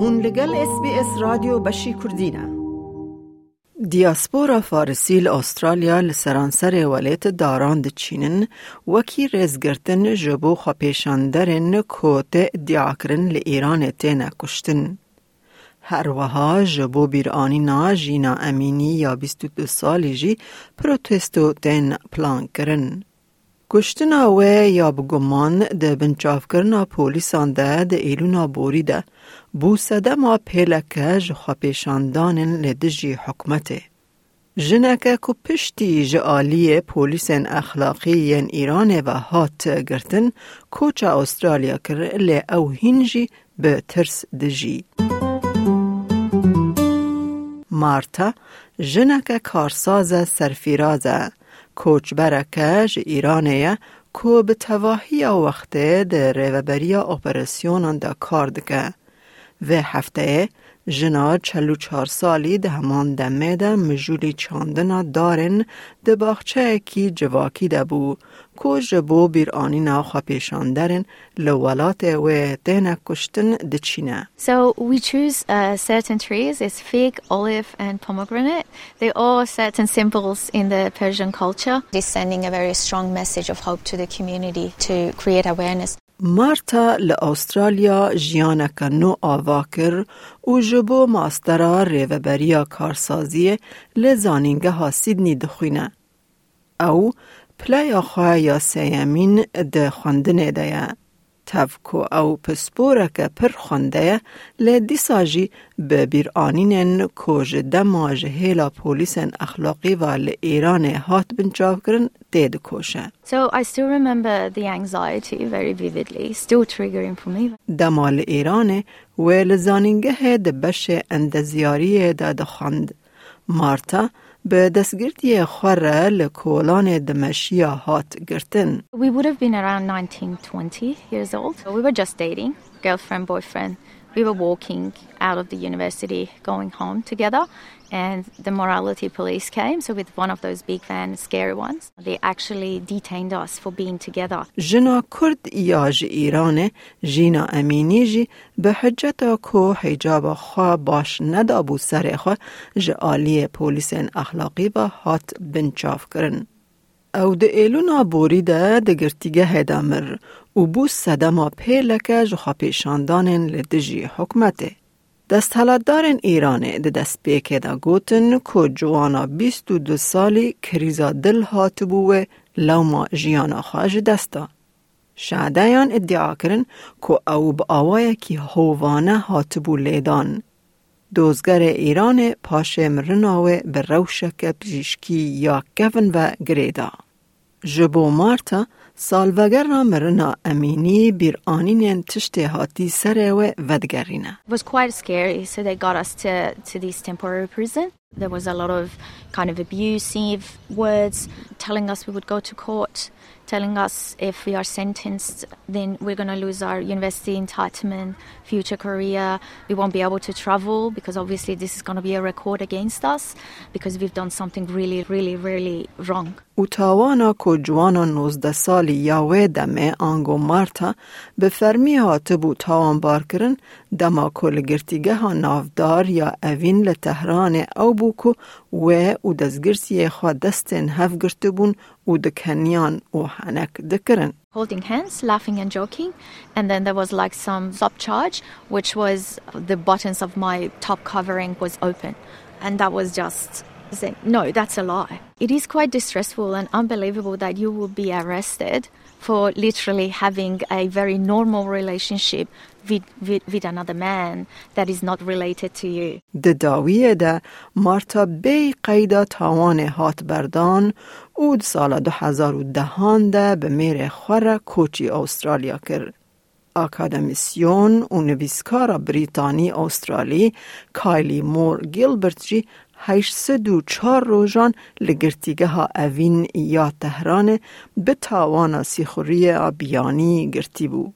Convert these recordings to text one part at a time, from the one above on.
هون لگل اس بی اس رادیو بشی کردینه دیاسپورا فارسی استرالیا لسرانسر ولیت داران چینن وکی رزگرتن جبو خپیشاندرن کوت دیاکرن لإیران تینا کشتن. هر وها جبو بیرانی نا جینا امینی یا 22 سالی جی پروتستو تین پلان کرن. کشتنا و یا بگمان ده بنچاف کرنا پولیسان ده ده ایلونا بوری ده بو سدما پیلکه جخوا لدجی حکمته. جنکه کو پشتی جعالی اخلاقی ایران و هات گرتن کوچا استرالیا کر لی او هنجی به ترس دجی. مارتا جنکه کارساز سرفیرازه کوچ برکه ایرانه کو به تواهی وقته در ریوبریا اپراسیونان دا کار دکه و هفته جنا چلو چار سالی ده همان دمه ده مجولی چاندنا دارن ده باخچه کی جواکی ده بو کو جبو بیر آنی ناخوا پیشان درن لولات و تهنه کشتن ده چینه So we choose uh, certain trees, it's fig, olive and pomegranate. They are certain symbols in the Persian culture. It is sending a very strong message of hope to the community to create awareness. مارتا لأسترالیا جیانک نو آوا کر و جبو ماسترا ریوبریا کارسازی لزانینگه ها سیدنی دخوینه. او پلای خواه یا سیمین ده خوندنه تفکو او پسپورک پر خونده لی دیساجی به بیر آنینن کوج دماج هیلا پولیسن اخلاقی و لی ایران هات بنچاف کرن دید کوشه. So I still remember the anxiety very vividly, still triggering for me. دمال ایران و لزانینگه ده بش اندزیاری ده دخاند. مارتا به دستگیری خوره لکولان دمشیا هات گرتن. We would have been around 19, 20 years old. We were just dating, girlfriend, boyfriend. We were walking out of the university, going home together, and the morality police came. So, with one of those big vans, scary ones, they actually detained us for being together. جنا کرد یا جی ایران جینا امینی جی به حجتا کو حجاب خوا باش ندابو سر خوا جی آلی پولیس اخلاقی و هات بنچاف کرن. او د ایلونا بوری ده د گرتیگه هدامر و بو صدما پیلکه جخوا پیشاندانن لدجی حکمته. دستحلاتدارن ایرانه ده دست پیکه دا گوتن که جوانا 22 سالی کریزا دل هاتبوه لوما جیانا خواج دستا. شعدیان ادعا کرن که او با آوای کی هوانه هاتبو لیدان. دوزگر ایران پاشه مرناوه به روشک پزیشکی یا کفن و گریدا. جبو مارتا سالوگر را مرنا امینی بیر آنین تشت هاتی سره و ودگرینه. It was quite scary, so they got us to, to this temporary prison. There was a lot of kind of abusive words telling us we would go to court, telling us if we are sentenced, then we're going to lose our university entitlement, future career. We won't be able to travel because obviously this is going to be a record against us because we've done something really, really, really wrong. او تاوانا که جوانا 19 سالی یاوه دمه آنگو مارتا به فرمی هاتبو تاوان بار کرن دما کل گرتیگه ها نافدار یا اوین لتهران او بوکو و او دزگرسی خواه دستن هف گرتبون او دکنیان او حنک دکرن. Holding hands, laughing and joking. And then there was like some zop charge, which was the buttons of my top covering was open. And that was just no, that's a lie. It is quite distressful and unbelievable that you will be arrested for literally having a very normal relationship with, with, with another man that is not related to you. د داویه ده مارتا بی قیدا تاوان هات بردان او د سال 2010 ده به میر خور کوچی استرالیا کرد. اکادمیسیون و نویسکار بریتانی استرالی کایلی مور گیلبرت جی 804 روزان لگرتیگه ها اوین یا تهران به تاوان سیخوری آبیانی گرتی بو.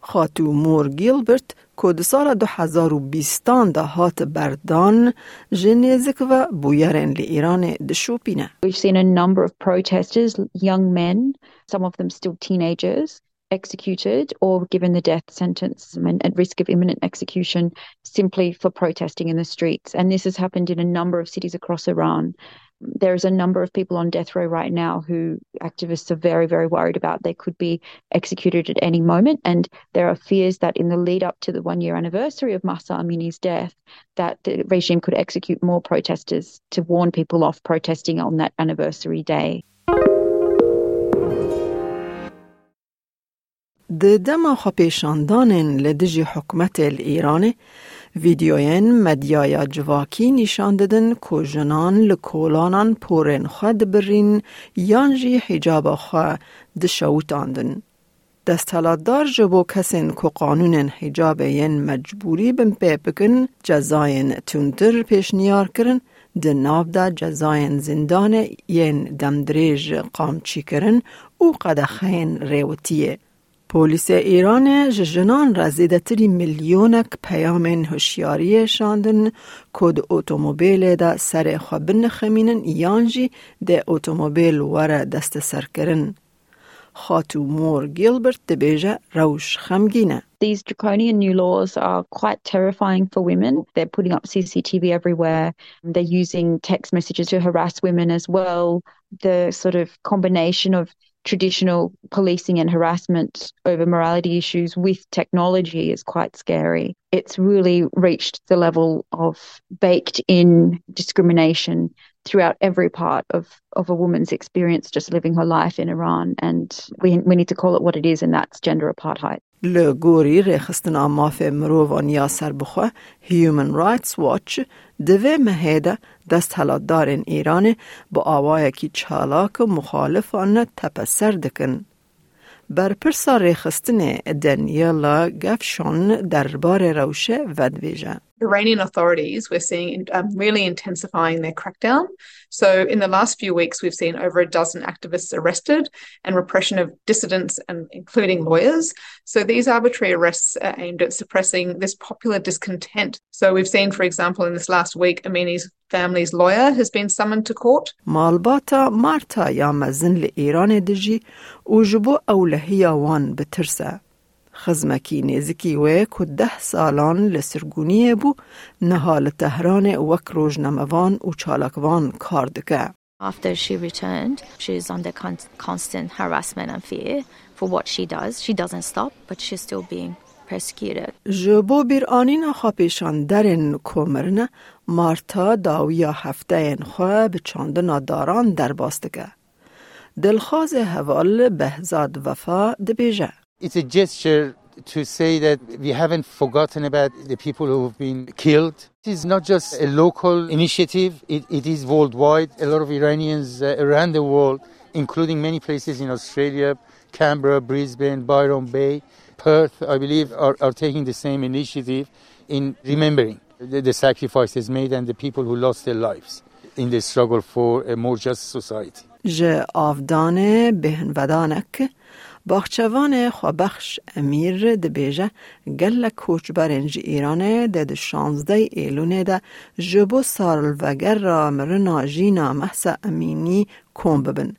خاتو مور گیلبرت که ده سال 2020 ده هات بردان جنیزک و بویرن لی ایران دشوپینه. We've seen number of protesters, young men, some of them still teenagers, executed or given the death sentence and at risk of imminent execution simply for protesting in the streets. And this has happened in a number of cities across Iran. There's a number of people on death row right now who activists are very, very worried about. They could be executed at any moment. And there are fears that in the lead up to the one year anniversary of Mahsa Amini's death, that the regime could execute more protesters to warn people off protesting on that anniversary day. د دما خو پیشاندانن لدجی حکومت ایران ویدیوین مدیایا جواکی نشان دادن که جنان لکولانان پورن خود برین یانجی حجاب خوا دشوتاندن. دستالاتدار جبو کسین که قانون حجاب ین مجبوری بن پی بکن جزاین تندر پیش نیار کرن ده ناو دا جزاین زندان ین دمدریج قامچی کرن او قدخین ریوتیه. پلیس ایران جنان را زیدتری میلیونک پیام هوشیاری شاندن کد اتومبیل دا سر خوابن خمینن یانجی ده اتومبیل وره دست سر کرن. خاتو مور گیلبرت دبیجه روش خمگینه. These draconian new laws are quite terrifying for women. They're putting up CCTV everywhere. They're using text messages to harass women as well. The sort of combination of traditional policing and harassment over morality issues with technology is quite scary. It's really reached the level of baked in discrimination throughout every part of, of a woman's experience just living her life in Iran. And we, we need to call it what it is, and that's gender apartheid. لگوری ریخستن ماف مروان یا سر بخواه Human Rights Watch دوی مهیده دست دارن ایران با آوای کی چالاک مخالفان تپسر دکن. بر پرسا ریخستن دنیلا گفشون دربار روشه ودویجه. Iranian authorities, we're seeing um, really intensifying their crackdown. So, in the last few weeks, we've seen over a dozen activists arrested and repression of dissidents, and including lawyers. So, these arbitrary arrests are aimed at suppressing this popular discontent. So, we've seen, for example, in this last week, Amini's family's lawyer has been summoned to court. مالباتا مارتا یا مزن لإيران دجي وجبو أولهية وان بترسه. خزمکی نزکی و که ده سالان لسرگونیه بو نهال تهران وک روز نموان و چالکوان کار دکه. After she returned, she's under con- constant harassment and fear for what she does. She doesn't stop, but she's still being persecuted. جبو بیر آنین خاپیشان درن کمرن مارتا داویا هفته خواه به چاندنا داران در باستگه. دلخواز حوال بهزاد وفا دبیجه. It's a gesture to say that we haven't forgotten about the people who've been killed. It is not just a local initiative, it, it is worldwide. A lot of Iranians uh, around the world, including many places in Australia, Canberra, Brisbane, Byron Bay, Perth, I believe, are, are taking the same initiative in remembering the, the sacrifices made and the people who lost their lives in the struggle for a more just society. Je avdane behnvadanakh باخچوان خوابخش امیر دبیجه گل کوچ برنج ایرانه ده ده شانزده ایلونه ده جبو سارل وگر را مرنا جینا محسا امینی کم ببن.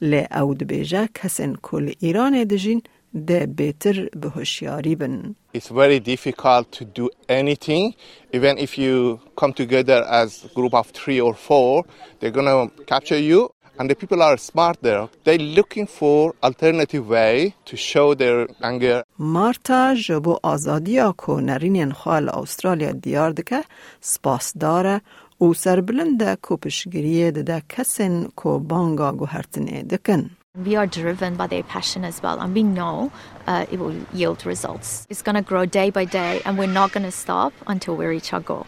لی او دبیجه کسین کل ایرانه ده جین ده بهتر به هوشیاری بن. It's very difficult to do anything. Even if you come together as group of three or four, they're gonna capture you and the people are smart there. They're looking for alternative way to show their anger. مارتا جبو آزادیا کو نرینین خال استرالیا دیار دکه سپاس داره او سربلنده کو پشگیریه ده کسین کو بانگا گوهرتنه دکن. We are driven by their passion as well, and we know uh, it will yield results. It's going to grow day by day, and we're not going to stop until we reach our goal.